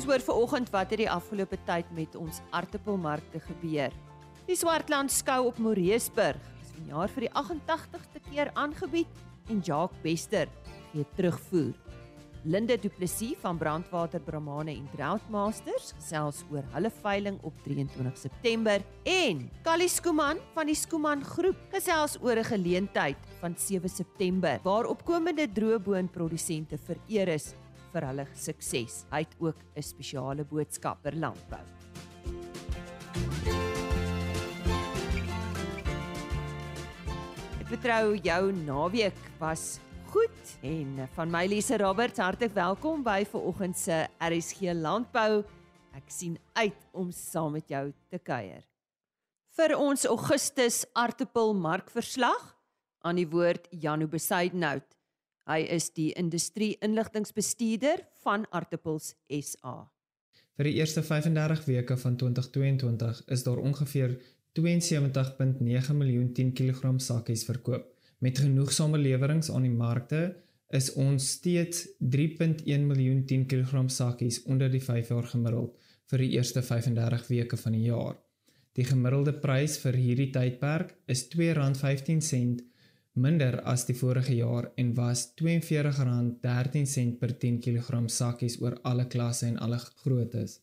Ons hoor vanoggend wat het die afgelope tyd met ons aartappelmarkte gebeur. Die Swartland skou op Moreesburg is vanjaar vir die 88ste keer aangebied en Jacques Bester gee terugvoer. Linde Du Plessis van Brandwater Bramane en Droughtmasters gesels oor hulle veiling op 23 September en Callie Skooman van die Skooman Groep gesels oor 'n geleentheid van 7 September waar opkomende droëboonprodusente vereer is vir hulle sukses. Hy het ook 'n spesiale boodskap vir landbou. Ek vertrou jou naweek was goed en van my Lise Roberts hartlik welkom by vanoggend se RSG Landbou. Ek sien uit om saam met jou te kuier. Vir ons Augustus aartappel markverslag aan die woord Janu Besuidenhout. Hy is die industrie inligtingbestuurder van Aartappels SA. Vir die eerste 35 weke van 2022 is daar ongeveer 72.9 miljoen 10 kg sakkies verkoop. Met genoegsame lewerings aan die markte is ons steeds 3.1 miljoen 10 kg sakkies onder die 5 jaar gemiddeld vir die eerste 35 weke van die jaar. Die gemiddelde prys vir hierdie tydperk is R2.15 minder as die vorige jaar en was R42.13 per 10 kg sakkies oor alle klasse en alle groottes.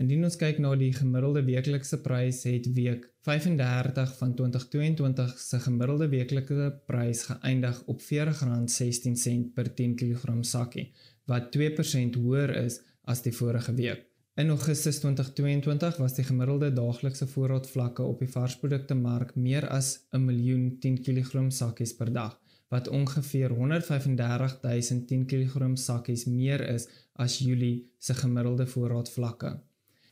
Indien ons kyk na die gemiddelde weeklikse prys, het week 35 van 2022 se gemiddelde weeklikse prys geëindig op R40.16 per 10 kg sakkie, wat 2% hoër is as die vorige week. In Augustus 2022 was die gemiddelde daaglikse voorraadvlakke op die varsprodukte mark meer as 'n miljoen 10 kg sakkies per dag, wat ongeveer 135 000 10 kg sakkies meer is as Julie se gemiddelde voorraadvlakke.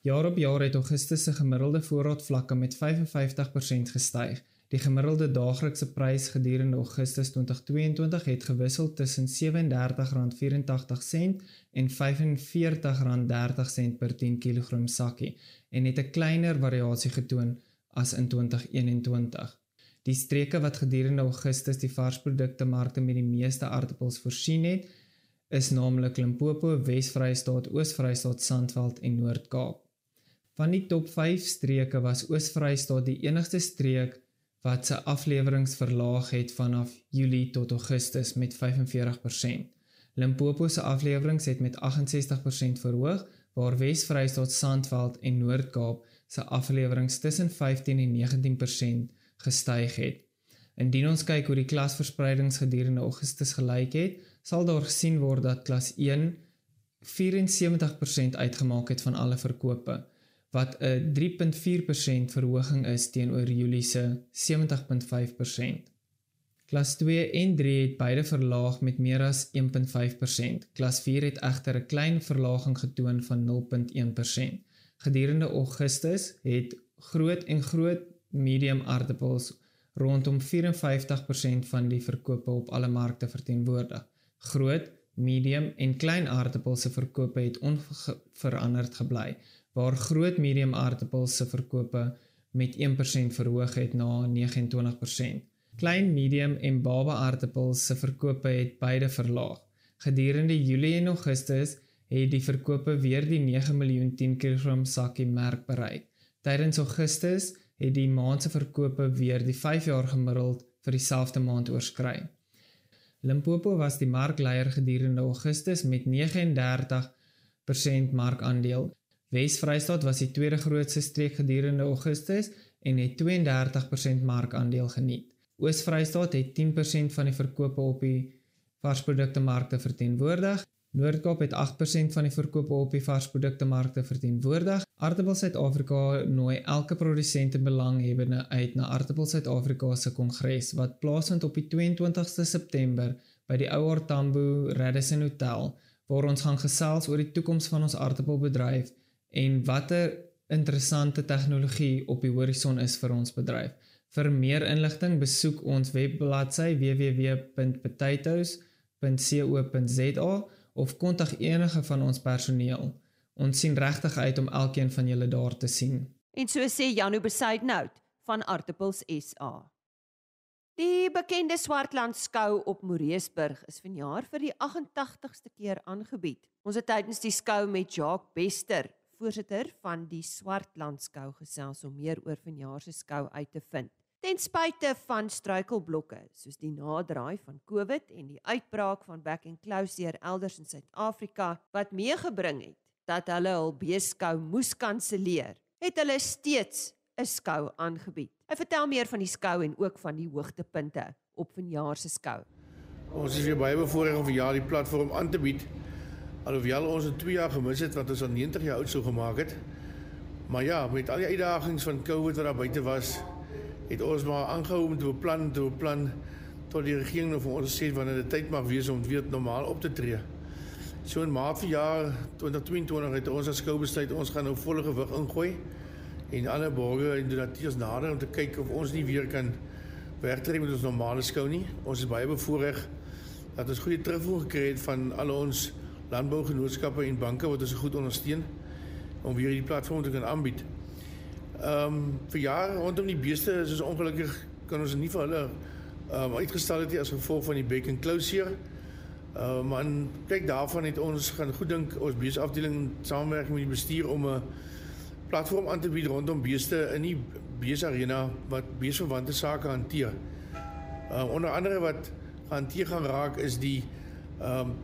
Jaar op jaar het Augustus se gemiddelde voorraadvlakke met 55% gestyg. Die gemiddelde daaglikse prys gedurende Augustus 2022 het gewissel tussen R37.84 en R45.30 per 10 kg sakkie en het 'n kleiner variasie getoon as in 2021. Die streke wat gedurende Augustus die varsprodukte markte met die meeste aardappels voorsien het, is naamlik Limpopo, Wes-Vrystaat, Oos-Vrystaat, Sandveld en Noord-Kaap. Van die top 5 streke was Oos-Vrystaat die enigste streek wat sy afleweringe verlaag het vanaf Julie tot Augustus met 45%. Limpopo se afleweringe het met 68% verhoog, waar Wes-Vrystaat, Sandveld en Noord-Kaap se afleweringe tussen 15 en 19% gestyg het. Indien ons kyk hoe die klasverspreidings gedurende Augustus gelyk het, sal daar gesien word dat klas 1 74% uitgemaak het van alle verkope wat 'n 3.4% verhoging is teenoor Julie se 70.5%. Klas 2 en 3 het beide verlaag met meer as 1.5%. Klas 4 het egter 'n klein verlaging getoon van 0.1%. Gedurende Augustus het groot en groot medium aardappels rondom 54% van die verkope op alle markte verteenwoordig. Groot, medium en klein aardappels se verkope het onveranderd gebly waar groot medium aardappels se verkope met 1% verhoog het na 29%. Klein, medium en baba aardappels se verkope het beide verlaag. Gedurende Julie en Augustus het die verkope weer die 9 miljoen 10 kg sakkie merk bereik. Tydens Augustus het die maand se verkope weer die 5 jaar gemiddeld vir dieselfde maand oorskry. Limpopo was die markleier gedurende Augustus met 39% markandeel Wes-Vrystaat was die tweede grootste streek gedurende Augustus en het 32% markandeel geniet. Oos-Vrystaat het 10% van die verkope op die varsprodukte markte verteenwoordig. Noord-Kaap het 8% van die verkope op die varsprodukte markte verteenwoordig. Aartappel Suid-Afrika nooi elke produsent en belanghebbende uit na Aartappel Suid-Afrika se kongres wat plaasvind op die 22ste September by die Ou Artambo Radisson Hotel waar ons gaan gesels oor die toekoms van ons aartappelbedryf en watter interessante tegnologie op die horison is vir ons bedryf. Vir meer inligting besoek ons webbladsy www.potatoes.co.za of kontak enige van ons personeel. Ons sien regtig uit om elkeen van julle daar te sien. En so sê Janu Besuidnout van Artipels SA. Die bekende Swartland skou op Moreesburg is vanjaar vir die 88ste keer aangebied. Ons het tydens die skou met Jacques Bester, voorsitter van die Swartland skou gesels om meer oor vanjaar se skou uit te vind. Ten spyte van struikelblokke soos die naderdraai van COVID en die uitbraak van back and closure elders in Suid-Afrika wat meegebring het dat hulle hul beeskou moes kanselleer, het hulle steeds 'n skou aangebied. Hy vertel meer van die skou en ook van die hoogtepunte op vanjaar se skou. Ons is weer baie bevoorreg om vir jaar die platform aan te bied. Alhoewel ons in 2 jaar gemis het wat ons al 90 jaar oud sou gemaak het. Maar ja, met al die uitdagings van COVID wat daar buite was, het ons maar aangehou om te beplan, te beplan tot die regering nou vir ons sê wanneer dit tyd mag wees om weer normaal op te tree. So in Maart vir jaar 2022 het ons as skou besluit ons gaan nou volle gewig ingooi en alle borgers en donateurs nader om te kyk of ons nie weer kan wegtrek met ons normale skou nie. Ons is baie bevoorreg dat ons goeie terugvoer gekry het van al ons landbougenootskappe en banke wat ons goed ondersteun om weer hierdie platform te kan aanbied. Ehm um, vir jare rondom die beeste is ons ongelukkig kan ons nie vir hulle ehm um, uitgestel het as gevolg van die back and closure. Ehm um, maar kyk daarvan het ons gaan goed dink ons beesafdeling saamwerk met die bestuur om 'n platform aan te bied rondom beeste in die beesarena wat beesverwante sake hanteer. Uh onder andere wat hanteer gaan raak is die ehm um,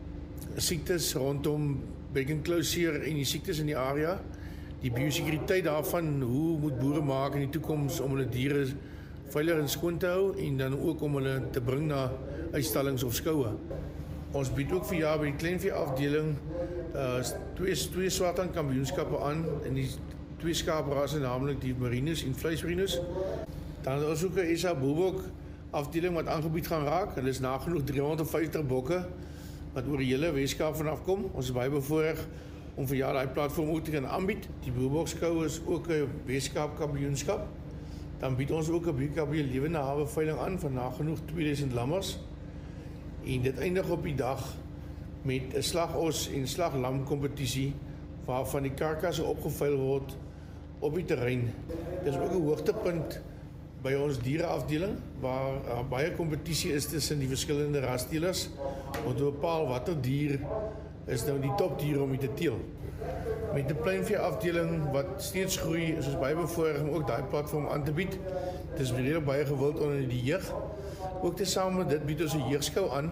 siektes rondom closure en die siektes in die area. Die biosekuriteit daarvan, hoe moet boere maak in die toekoms om hulle diere veilig en skoon te hou en dan ook om hulle te bring na uitstallings of skoue. Ons bied ook vir jaar by die kleinvee afdeling uh twee twee swartan kampioenskappe aan in die twee skaaprasse naamlik die Merinos en Vleismerinos. Dan is ook 'n Isa Boebok afdeling wat aangebied gaan raak. Hulle is nagenoeg 350 bokke wat oor die hele Weskaap vanaf kom. Ons is baie bevoorreg om vir jaar daai platform te kan aanbied. Die Boebok skou is ook 'n Weskaap kampioenskap. Dan bied ons ook 'n BKB lewende hawe veiling aan van nagenoeg 2000 lammers. En dit eindig op die dag met 'n slagos en slaglam kompetisie waarvan die karkasse opgeveil word op die terrein. Dis ook 'n hoogtepunt by ons diereafdeling waar uh, baie kompetisie is tussen die verskillende rasdelers om te bepaal watter dier is nou die topdier om te teel. Met die pleinvee afdeling wat steeds groei, is ons baie bevoorreg om ook daai platform aan te bied. Dit is baie baie gewild onder die jeug. Ook tesame met dit bied ons 'n jeugskou aan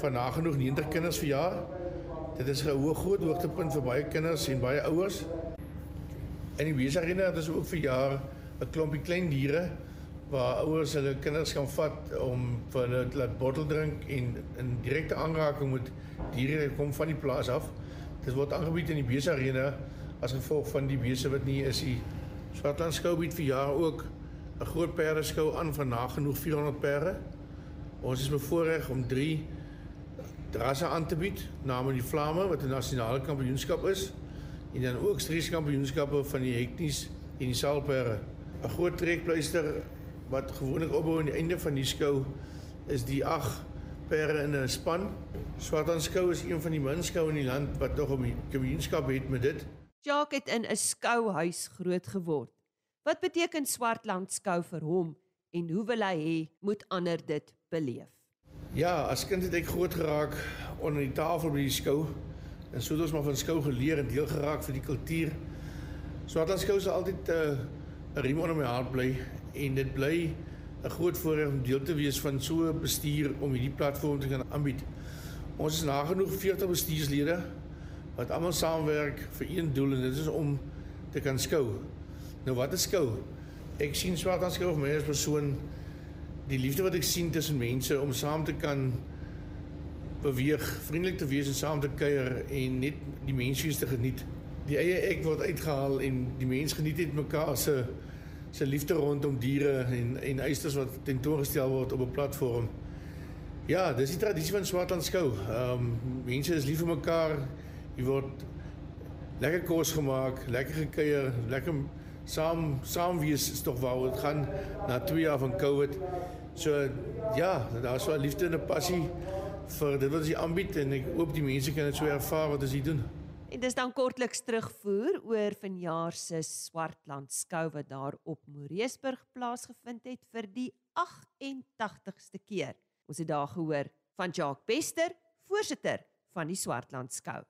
van nagenoeg 90 kinders vir jaar. Dit is 'n hoë groot hoogtepunt vir baie kinders en baie ouers. In die besigheid het ons ook vir jaar 'n klompie klein diere waar ouers hulle kinders kan vat om vir hulle laat bottel drink en in direkte aanraking met diere kom van die plaas af. Dit word aangebied in die besigheid as gevolg van die bese wat nie is die Swartland skou bied vir jaar ook 'n groot perde skou aan van nagenoeg 400 perde. Ons is bevoorreg om 3 rasse aan te bied, naamlik die Vlamme wat 'n nasionale kampioenskap is en dan ook streekskampioenskappe van die hekties en die saalpere. 'n Groot trekpleister wat gewoonlik opbou aan die einde van die skou is die 8 pere in 'n span. Swartland skou is een van die min skoue in die land wat tog 'n kampioenskap het met dit. Jacques het in 'n skouhuis groot geword. Wat beteken Swartland skou vir hom en hoe wil hy hê moet ander dit beleef? Ja, as kind het ek groot geraak onder die tafel by die skou En so het ons maar van skou geleer en deel geraak vir die kultuur. Dat skou se altyd 'n uh, riem onder my hart bly en dit bly 'n groot voorreg om deel te wees van so 'n bestuur om hierdie platform te kan aanbied. Ons is nagenoeg 40 bestuurslede wat almal saamwerk vir een doel en dit is om te kan skou. Nou wat is skou? Ek sien swart aan skou vir my as persoon die liefde wat ek sien tussen mense om saam te kan beweeg, vriendelik te wees en saam te kuier en net die menswees te geniet. Die eie ek word uitgehaal en die mens geniet net mekaar se se liefde rondom diere en en eisters wat tentoongestel word op 'n platform. Ja, dis die tradisie van Swartland skou. Ehm um, mense is lief vir mekaar. Jy word lekker kos gemaak, lekker gekuier, lekker saam saam wees is tog waar dit gaan na 2 jaar van Covid. So ja, daar's 'n liefde en 'n passie vir dit wat jy aanbied en ek hoop die mense kan dit so ervaar wat as jy doen. En dis dan kortliks terugvoer oor vanjaar se Swartland skou wat daar op Moreesburg plaasgevind het vir die 88ste keer. Ons het daar gehoor van Jacques Bester, voorsitter van die Swartland skou.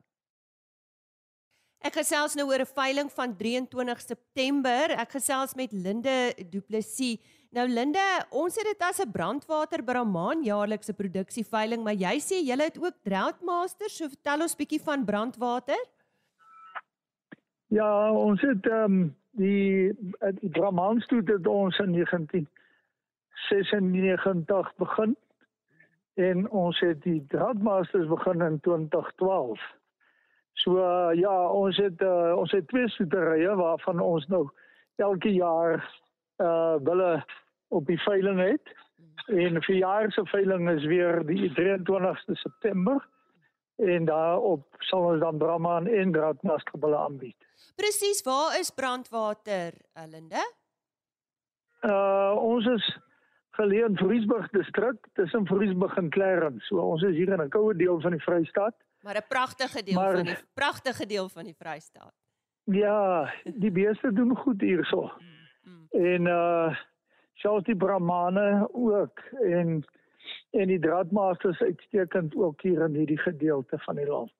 Ek gesels nou oor 'n veiling van 23 September. Ek gesels met Linde Du Plessis. Nou Linde, ons het dit as 'n brandwater Brahman jaarlikse produksieveiling, maar jy sê jy het ook Droughtmasters, so vertel ons bietjie van brandwater. Ja, ons het ehm um, die die Brahman stoet het ons in 1996 begin en ons het die Droughtmasters begin in 2012. So uh, ja, ons het uh, ons het twee stoeterye waarvan ons nou elke jaar uh wille op die veiling het. En vir jaar se veiling is weer die 23ste September en daarop sal ons dan Brahman en Draadmasterbulle aanbied. Presies, waar is brandwater, Linde? Uh ons is geleë in Vriesburg distrik, tussen Vriesburg en Clarence. So ons is hier in 'n koue deel van die Vrystaat. Maar 'n pragtige deel maar, van die pragtige deel van die Vrystaat. Ja, die beeste doen goed hierso. Mm, mm. En uh selfs die Brahmane ook en en die draadmasters uitstekend ook hier in hierdie gedeelte van die land.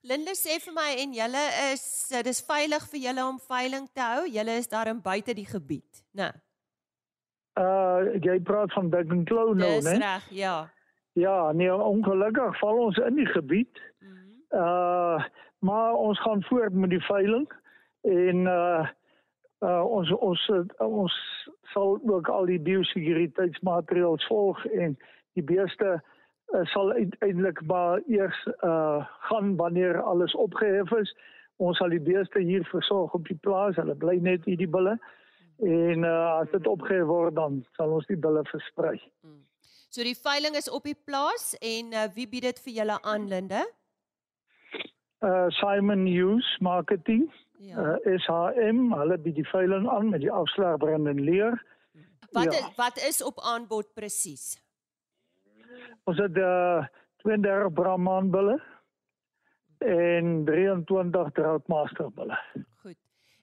Linde sê vir my en julle is dis veilig vir julle om veiling te hou. Julle is daar in buite die gebied, né? Uh jy praat van Big and Clow nou, né? Dis reg, ja. Ja, nee, ongelukkig val ons in die gebied. Mm -hmm. Uh maar ons gaan voort met die veiling en uh uh ons ons ons sal ook al die biosekuriteitsmaatreëls volg en die beeste uh, sal uiteindelik maar eers uh gaan wanneer alles opgehef is. Ons sal die beeste hier versorg op die plaas. Hulle bly net hier die bulle. En uh as dit opgehef word dan sal ons die bulle versprei. Mm. So die veiling is op die plaas en uh, wie bied dit vir julle aan Linde? Uh Simon Hughes Marketing. Ja. Uh SHM, hulle bied die veiling aan met die afslag Brendan Leer. Wat ja. is, wat is op aanbod presies? Ons het uh 32 Brahman bulle en 23 Droughtmaster bulle.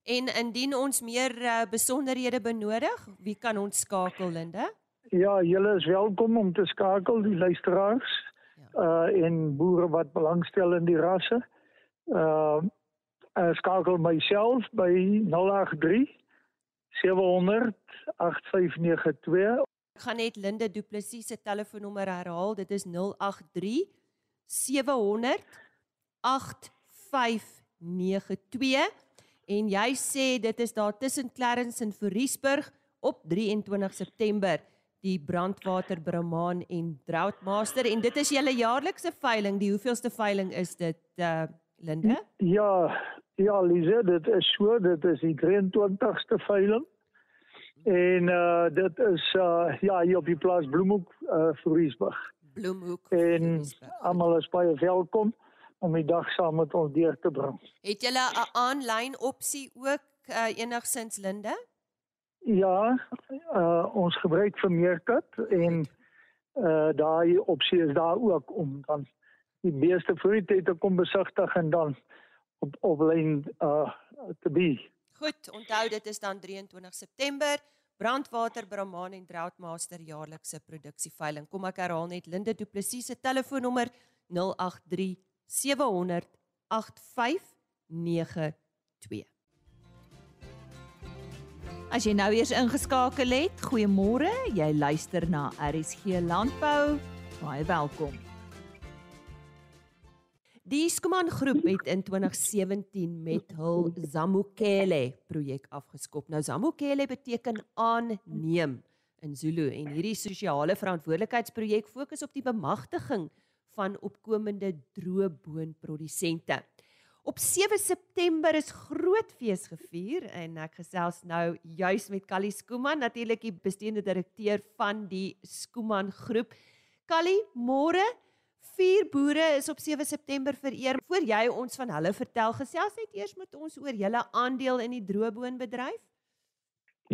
En indien ons meer uh, besonderhede benodig, wie kan ons skakel Linde? Ja, julle is welkom om te skakel die luisteraars ja. uh en boere wat belangstel in die rasse. Uh, uh skakel myself by 083 700 8592. Ek gaan net Linde Du Plessis se telefoonnommer herhaal. Dit is 083 700 8592 en jy sê dit is daar tussen Clarence en Veriesburg op 23 September die brandwater Brahman en Droughtmaster en dit is julle jaarlikse veiling. Die hoeveelste veiling is dit uh Linde? Ja, ja Lize, dit is so, dit is die 23ste veiling. En uh dit is uh ja, hier op die plaas Bloemhoek uh Vriesburg. Bloemhoek. En almal is baie welkom om die dag saam met ons deur te bring. Het julle 'n aanlyn opsie ook uh enigsins Linde? Ja, uh, ons gebruik vir meerkat en uh daai opsie is daar ook om dan die meeste vroeite te kom besigtig en dan op op lyn uh te be. Goed, onthou dit is dan 23 September Brandwater Brahman en Droughtmaster jaarlikse produksieveiling. Kom ek herhaal net Linde Du Plessis se telefoonnommer 083 700 8592. As jy nou eers ingeskakel het, goeiemôre. Jy luister na RSG Landbou. Baie welkom. Die Skuman Groep het in 2017 met hul Zamukele projek afgeskop. Nou Zamukele beteken aanneem in Zulu en hierdie sosiale verantwoordelikheidsprojek fokus op die bemagtiging van opkomende droëboonprodusente. Op 7 September is groot fees gevier en ek gesels nou juis met Callie Skooman, natuurlik die bestuurende direkteur van die Skooman groep. Callie, môre vier boere is op 7 September vereer. Voor jy ons van hulle vertel, gesels net eers met ons oor julle aandeel in die droëboonbedryf.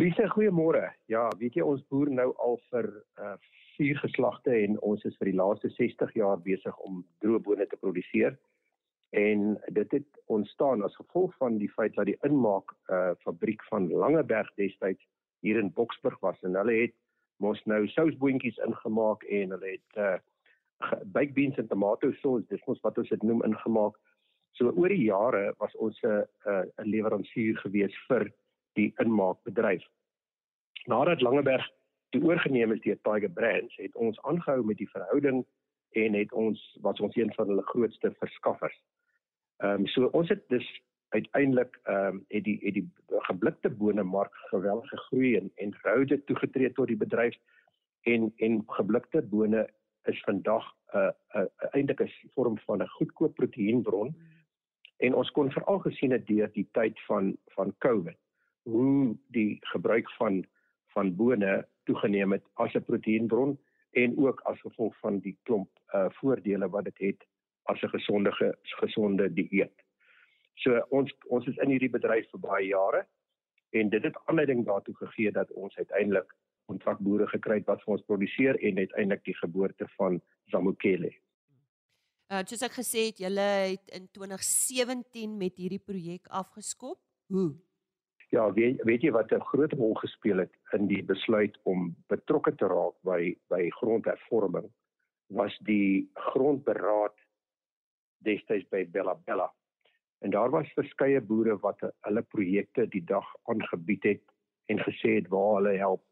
Lise, goeiemôre. Ja, weet jy ons boer nou al vir uh vier geslagte en ons is vir die laaste 60 jaar besig om droëbone te produseer En dit het ontstaan as gevolg van die feit dat die inmaak uh fabriek van Langeberg destyds hier in Boksburg was en hulle het mos nou sousboontjies ingemaak en hulle het uh baked beans en tomato sauce, dis mos wat ons dit noem ingemaak. So oor die jare was ons 'n 'n lewerancier gewees vir die inmaakbedryf. Nadat Langeberg toe oorgeneem is deur Tiger Brands, het ons aangehou met die verhouding en het ons was ons een van hulle grootste verskaffers. Ehm um, so ons het dus uiteindelik ehm um, het die het die geblikte bone mark geweldig gegroei en en Rode toegetree tot die bedryf en en geblikte bone is vandag 'n uh, 'n uh, eintlik 'n vorm van 'n goedkoop proteïenbron en ons kon veral gesien het deur die tyd van van COVID hoe die gebruik van van bone toegeneem het as 'n proteïenbron en ook as gevolg van die klomp uh voordele wat dit het as 'n gesonde gesonde dieet. So ons ons is in hierdie bedryf vir baie jare en dit het aanleiding daartoe gegee dat ons uiteindelik kontrakboere gekry het wat vir ons produseer en uiteindelik die geboorte van Zamukele. Uh soos ek gesê het, julle het in 2017 met hierdie projek afgeskop. Hoe? Ja, weet, weet jy wat 'n groot rol gespeel het in die besluit om betrokke te raak by by grondhervorming was die grondberaad destyds by Bella Bella. En daar was verskeie boere wat hulle projekte die dag aangebied het en gesê het waar hulle help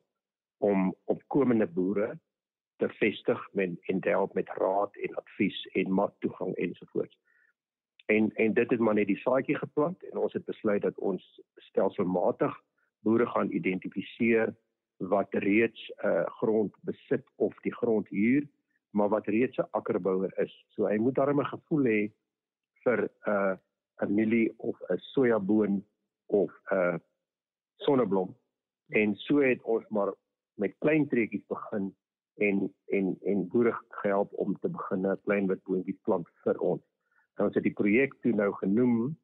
om opkomende boere te vestig met en te help met raad en advies en marktoegang ensovoorts en en dit het maar net die saadjie geplant en ons het besluit dat ons stelselmatig boere gaan identifiseer wat reeds 'n uh, grond besit of die grond huur maar wat reeds 'n akkerbouer is. So hy moet darem 'n gevoel hê vir 'n uh, 'n mielie of 'n sojaboon of 'n uh, sonneblom. En so het ons maar met klein treetjies begin en en en boere gehelp om te begin 'n klein wit boontjies plant vir ons. En ons het die projek toe nou genoem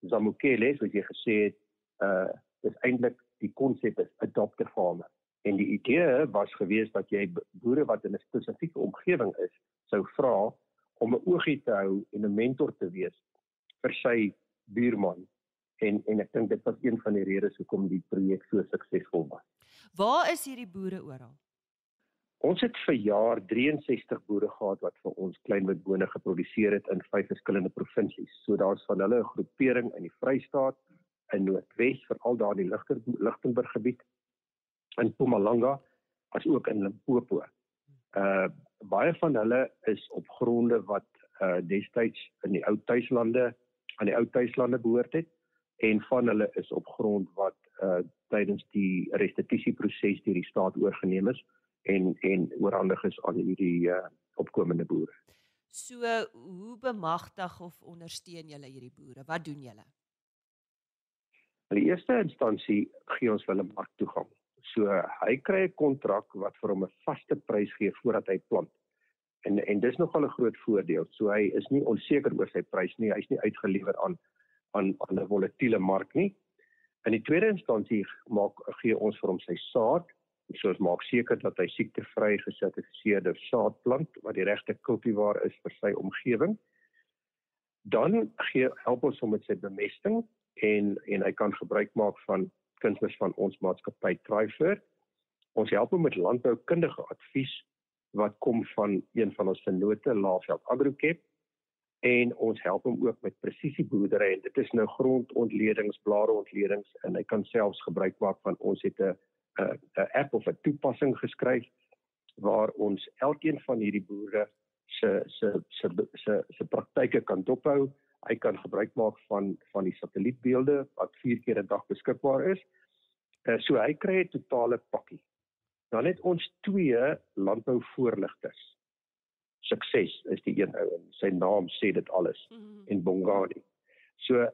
Zamukele, soos jy gesê het, uh dis eintlik die konsep is adopte farmer. En die idee was gewees dat jy boere wat in 'n spesifieke omgewing is, sou vra om 'n oogie te hou en 'n mentor te wees vir sy buurman. En en ek dink dit was een van die redes hoekom die projek so suksesvol was. Waar is hierdie boere oral? Ons het vir jaar 63 boere gehad wat vir ons kleinwitbone geproduseer het in vyf verskillende provinsies. So daar's van hulle 'n groepering in die Vrystaat, in Noordwes, veral daar in die Ligter Lichtenburg gebied, in Mpumalanga, as ook in Limpopo. Uh baie van hulle is op gronde wat uh destyds in die ou tuislande aan die ou tuislande behoort het en van hulle is op grond wat uh tydens die restituisieproses deur die staat oorgeneem is en en oorhandig is aan hierdie uh, opkomende boere. So hoe bemagtig of ondersteun julle hierdie boere? Wat doen julle? In die eerste instansie gee ons hulle marktoegang. So hy kry 'n kontrak wat vir hom 'n vaste prys gee voordat hy plant. En en dis nogal 'n groot voordeel. So hy is nie onseker oor sy prys nie. Hy's nie uitgelewer aan aan aan 'n volatiele mark nie. In die tweede instansie maak gee ons vir hom sy saad soos maak seker dat hy siektevry gesertifiseerde saad plant wat die regte kultivar is vir sy omgewing. Dan gee help ons hom met sy bemesting en en hy kan gebruik maak van kunsmis van ons maatskappy Tryfer. Ons help hom met landboukundige advies wat kom van een van ons vennote Laafveld Agrocap en ons help hom ook met presisieboerdery en dit is nou grondontledings, blareontledings en hy kan selfs gebruik maak van ons het 'n 'n app of 'n toepassing geskryf waar ons elkeen van hierdie boere se se se se se praktyke kan dophou. Hy kan gebruik maak van van die satellietbeelde wat 4 keer 'n dag beskikbaar is. Uh, so hy kry 'n totale pakkie. Dan het ons twee landbouvoorligters. Sukses is die een ou en sy naam sê dit alles mm -hmm. en Bongani. So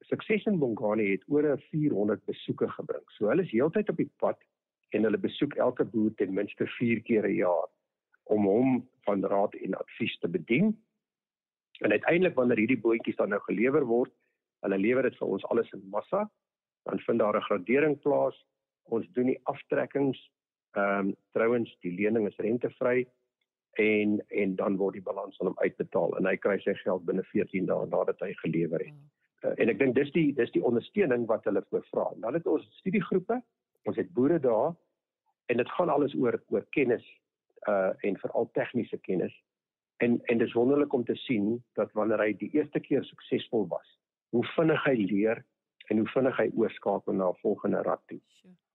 Sukses in Bongani het oor 400 besoeke gebring. So hulle is heeltyd op die pad en hulle besoek elke boer ten minste 4 keer 'n jaar om hom van raad en advies te bedien. En uiteindelik wanneer hierdie bootjies dan nou gelewer word, hulle lewer dit vir ons alles in massa, dan vind daar 'n gradering plaas. Ons doen die aftrekkings. Ehm um, trouens die lening is rentevry en en dan word die balans aan hom uitbetaal en hy kry sy geld binne 14 dae nadat hy gelewer het. Uh, en ek dink dis die dis die ondersteuning wat hulle vra. Dan het ons studiegroepe, ons het boere daar en dit gaan alles oor oor kennis uh en veral tegniese kennis. En en dis wonderlik om te sien dat wanneer hy die eerste keer suksesvol was, hoe vinnig hy leer en hoe vinnig hy oorskakel na 'n volgende rad toe.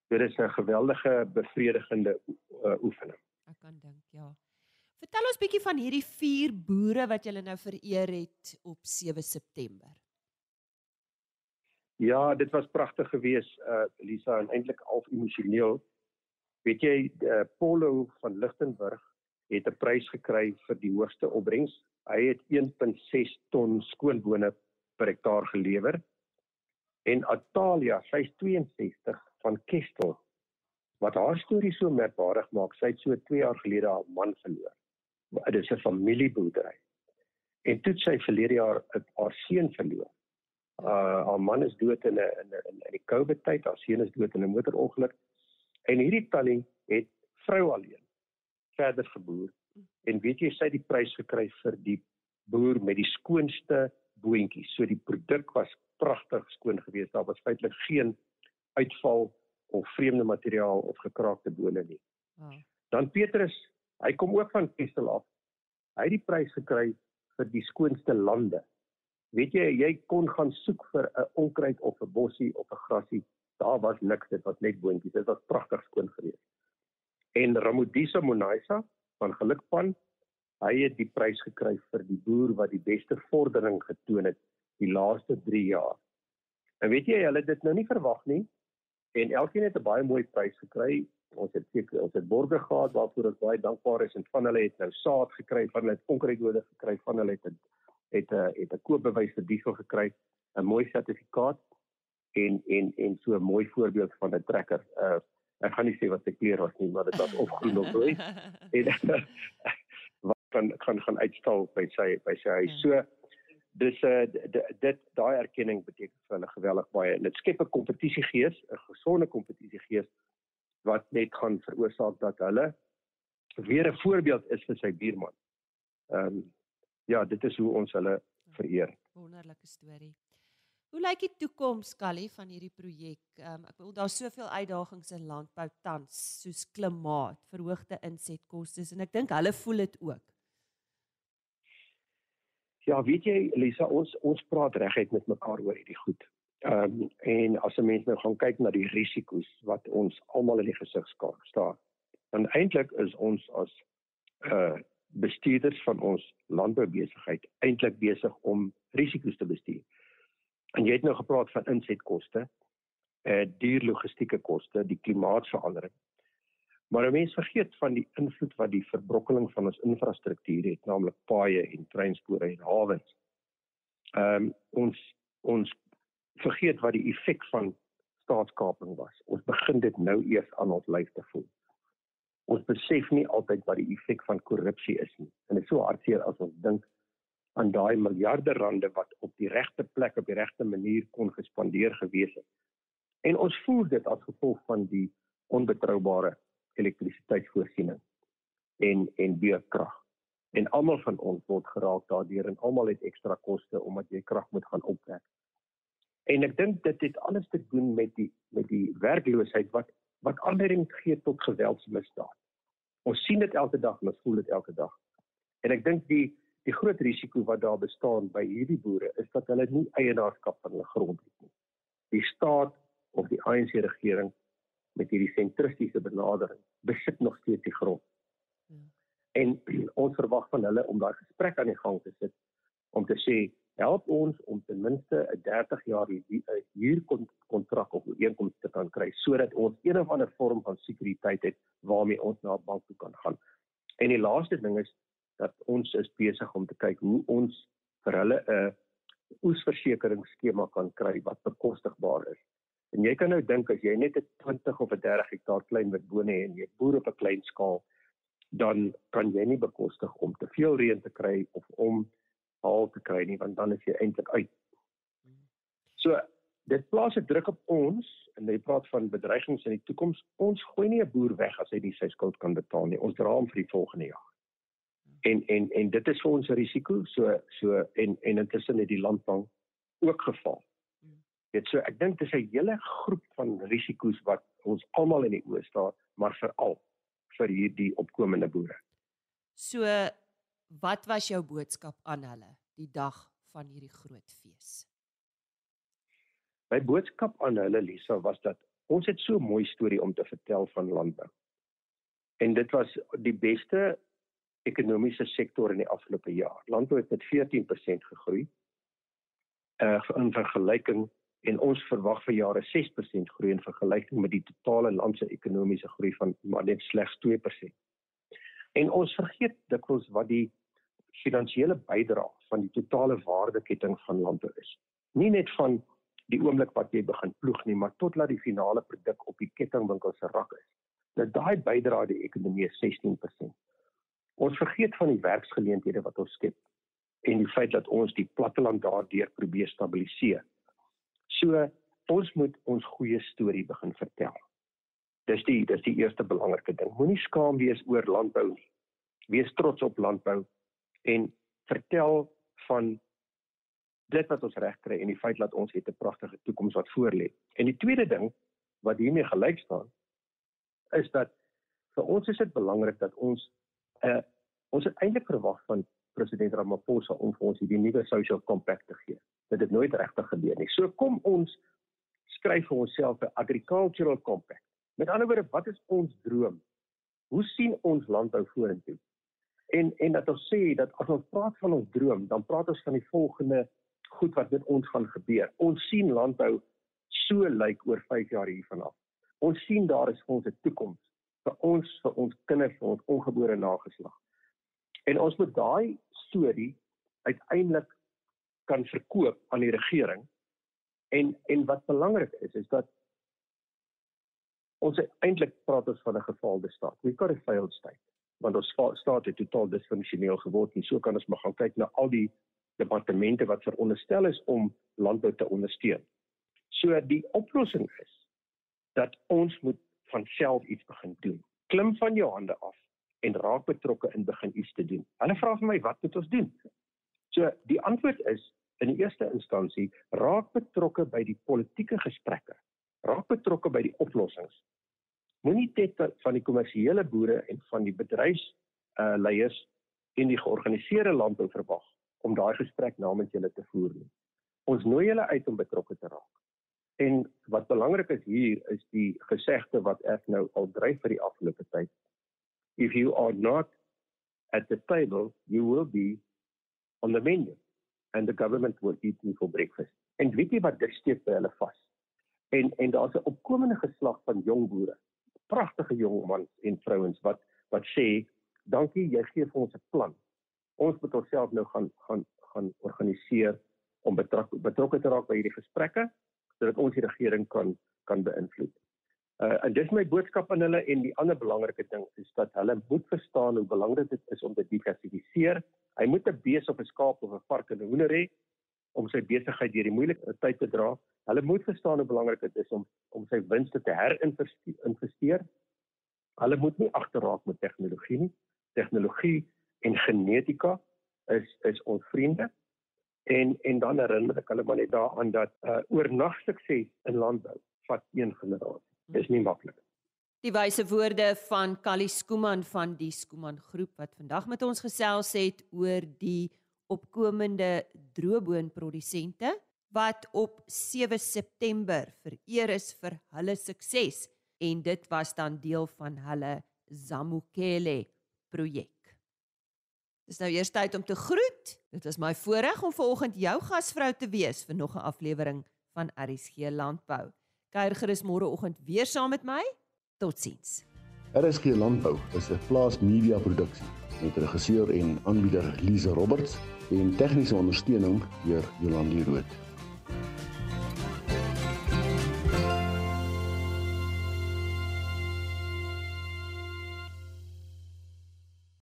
Dit is 'n geweldige bevredigende uh, oefening. Ek kan dink, ja. Vertel ons bietjie van hierdie vier boere wat julle nou vereer het op 7 September. Ja, dit was pragtig geweest, uh Lisa en eintlik half emosioneel. Weet jy, uh, Paulo van Lichtenburg het 'n prys gekry vir die hoogste opbrengs. Hy het 1.6 ton skoonbone per hektaar gelewer. En Atalia, sy's 62 van Kestel wat haar storie so merkwaardig maak. Sy het so 2 jaar gelede haar man verloor. Dit is 'n familieboerdery. En toe sy verlede jaar haar seun verloor. Uh haar man is dood in 'n in 'n in die COVID tyd. Haar seun is dood in 'n motorongeluk. En hierdie tannie het vrou alleen verder geboer. En weet jy sy het die prys gekry vir die boer met die skoonste boontjies. So die produk was pragtig skoon geweest. Daar was feitelik geen uitval of vreemde materiaal of gekraakte bone nie. Oh. Dan Petrus, hy kom ook van Kessel af. Hy het die prys gekry vir die skoonste lande. Weet jy, jy kon gaan soek vir 'n onkruid of 'n bossie of 'n grasie. Daar was niks, dit was net boontjies. Dit was pragtig skoon geweest. En Ramodisa Monaisa van Gelukpan, hy het die prys gekry vir die boer wat die beste vordering getoon het die laaste 3 jaar. En weet jy, hulle het dit nou nie verwag nie en elkeen het 'n baie mooi prys gekry. Ons het seker ons het borge gehad waarvoor ons baie dankbaar is en van hulle het nou saad gekry, van hulle het onkruiddode gekry, van hulle het het 'n het 'n koopbewys vir diesel gekry, 'n mooi sertifikaat en en en so 'n mooi voorbeeld van 'n trekker. Uh ek gaan nie sê wat sy kleur was nie, maar dit was of groen of rooi. en wat kan kan gaan uitstal by sy by sy huis. Ja. So dis 'n uh, dit daai erkenning beteken vir hulle geweldig baie en dit skep 'n kompetisiegees, 'n gesonde kompetisiegees wat net gaan veroorsaak dat hulle weer 'n voorbeeld is vir sy buurman. Ehm um, ja, dit is hoe ons hulle vereer. Wonderlike storie. Hoe lyk die toekoms Callie van hierdie projek? Um, ek bedoel daar's soveel uitdagings in landbou tans, soos klimaat, verhoogde insetkoste en ek dink hulle voel dit ook. Ja, weet jy Lisa, ons ons praat reguit met mekaar oor hierdie goed. Ehm um, en as 'n mens nou gaan kyk na die risiko's wat ons almal in die gesig staan, dan eintlik is ons as uh bestuurders van ons landboubesigheid eintlik besig om risiko's te bestuur. En jy het nou gepraat van insetkoste, eh uh, duur logistieke koste, die klimaatsverandering. Maar mense vergeet van die invloed wat die verbrokkeling van ons infrastruktuur het, naamlik paaie en treinspore en hawens. Ehm um, ons ons vergeet wat die effek van staatskaping was. Ons begin dit nou eers aan ons lyf te voel. Ons besef nie altyd wat die effek van korrupsie is nie. En dit is so hartseer as ons dink aan daai miljarde rande wat op die regte plek op die regte manier kon gespandeer gewees het. En ons voel dit as gevolg van die onbetroubare elektrisiteitsvoorsiening en en beurtkrag. En almal van ons word geraak daardeur en almal het ekstra koste omdat jy krag moet gaan opwek. En ek dink dit het alles te doen met die met die werkloosheid wat wat aanleiding gee tot geweldsmisdaad. Ons sien dit elke dag, ons voel dit elke dag. En ek dink die die groot risiko wat daar bestaan by hierdie boere is dat hulle nie eienaarskap van hulle grond het nie. Die staat of die ANC regering met hierdie sentristiese benadering besit nog steeds die grond. Ja. En ons verwag van hulle om daai gesprek aan die gang te sit om te sê help ons om ten minste 'n 30 jaar huurkontrak of ooreenkoms te kan kry sodat ons een of ander vorm van sekuriteit het waarmee ons na 'n bank toe kan gaan. En die laaste ding is dat ons is besig om te kyk hoe ons vir hulle 'n oesversekeringsskema kan kry wat bekostigbaar is En jy kan nou dink as jy net 'n 20 of 'n 30 hektaar klein met bone het en jy boer op 'n klein skaal, dan kan jy nie bekostig om te veel reën te kry of om haal te kry nie, want dan is jy eintlik uit. So, dit plaas 'n druk op ons en jy praat van bedreigings in die toekoms. Ons gooi nie 'n boer weg as hy nie sy skuld kan betaal nie. Ons dra hom vir die volgende jaar. En en en dit is vir ons 'n risiko. So so en en intussen het die landbank ook geval. Dit so ek dink dis 'n hele groep van risiko's wat ons almal in die oë staar, maar veral vir hierdie opkomende boere. So wat was jou boodskap aan hulle die dag van hierdie groot fees? My boodskap aan hulle Lisa was dat ons het so 'n mooi storie om te vertel van landbou. En dit was die beste ekonomiese sektor in die afgelope jaar. Landbou het met 14% gegroei. Uh in vergelyking en ons verwag vir jare 6% groei in vergelyking met die totale landse ekonomiese groei van maar net slegs 2%. En ons vergeet dikwels wat die finansiële bydrae van die totale waardeketting van landbou is. Nie net van die oomblik wat jy begin ploeg nie, maar tot laat die finale produk op die kettingwinkel se rak is. Nou daai bydra die ekonomie 16%. Ons vergeet van die werksgeleenthede wat ons skep en die feit dat ons die platteland daardeur probeer stabiliseer. So ons moet ons goeie storie begin vertel. Dis die dis die eerste belangrike ding. Moenie skaam wees oor landbou nie. Wees trots op landbou en vertel van dit wat ons reg kry en die feit dat ons het 'n pragtige toekoms wat voorlê. En die tweede ding wat hiermee gelyk staan is dat vir ons is dit belangrik dat ons uh, ons het eintlik verwag van president Ramaphosa om vir ons hierdie nuwe social compact te gee. Dit het nooit regtig gebeur nie. So kom ons skryf vir onsself 'n agricultural compact. Met ander woorde, wat is ons droom? Hoe sien ons landbou vorentoe? En en dat ons sê dat as ons praat van ons droom, dan praat ons van die volgende goed wat met ons gaan gebeur. Ons sien landbou so lyk oor 5 jaar hiervan af. Ons sien daar is vir ons 'n toekoms vir ons vir ons kinders vir ons ongebore nageslag. En ons moet daai storie uiteindelik kan verkoop aan die regering. En en wat belangrik is is dat ons eintlik praat ons van 'n gefaalde staat. We got a failed state. Want ons staat het totaal disfunksioneel geword en so kan ons maar gaan kyk na al die departemente wat veronderstel is om landbou te ondersteun. So die oplossing is dat ons moet van self iets begin doen. Klim van jou hande af en raak betrokke in begin iets te doen. Hulle vra vir my wat moet ons doen? So die antwoord is in die eerste instansie raak betrokke by die politieke gesprekke. Raak betrokke by die oplossings. Moenie net van die kommersiële boere en van die bedryfs uh leiers en die georganiseerde landbou verwag om daai gesprek namens julle te voer nie. Ons nooi julle uit om betrokke te raak. En wat belangrik is hier is die gesegde wat ek nou al dryf vir die afgelope tyd. If you are not at the table, you will be on the menu and the government will eat you for breakfast. En weet jy wat dit steek by hulle vas? En en daar's 'n opkomende geslag van jong boere. Pragtige jong mans en vrouens wat wat sê, "Dankie, jy gee vir ons 'n plan ons moet onsself nou gaan gaan gaan organiseer om betrokke betrokke te raak by hierdie gesprekke sodat ons die regering kan kan beïnvloed. Uh en dis my boodskap aan hulle en die ander belangrike ding is dat hulle moet verstaan hoe belangrik dit is om te diversifiseer. Hy moet 'n bees of 'n skaap of 'n vark en 'n hoender hê om sy besigheid deur die moeilike tyd te dra. Hulle moet verstaan hoe belangrik dit is om om sy winste te herinvesteer. Hulle moet nie agterraak met tegnologie nie. Tegnologie en genetika is is ons vriende. En en dan herinner ek hulle maar net daaraan dat uh, oornag sukses in landbou vat een generasie. Dis nie maklik. Die wyse woorde van Kali Skooman van die Skooman groep wat vandag met ons gesels het oor die opkomende droëboonprodusente wat op 7 September vereer is vir hulle sukses en dit was dan deel van hulle Zamukele projek. Dis nou eers tyd om te groet. Dit was my voorreg om vanoggend jou gasvrou te wees vir nog 'n aflewering van RSG Landbou. Kuier gerus môreoggend weer saam met my. Totsiens. RSG Landbou is 'n plaas media produksie met regisseur en aanbieder Lize Roberts en tegniese ondersteuning deur Jolande Rooi.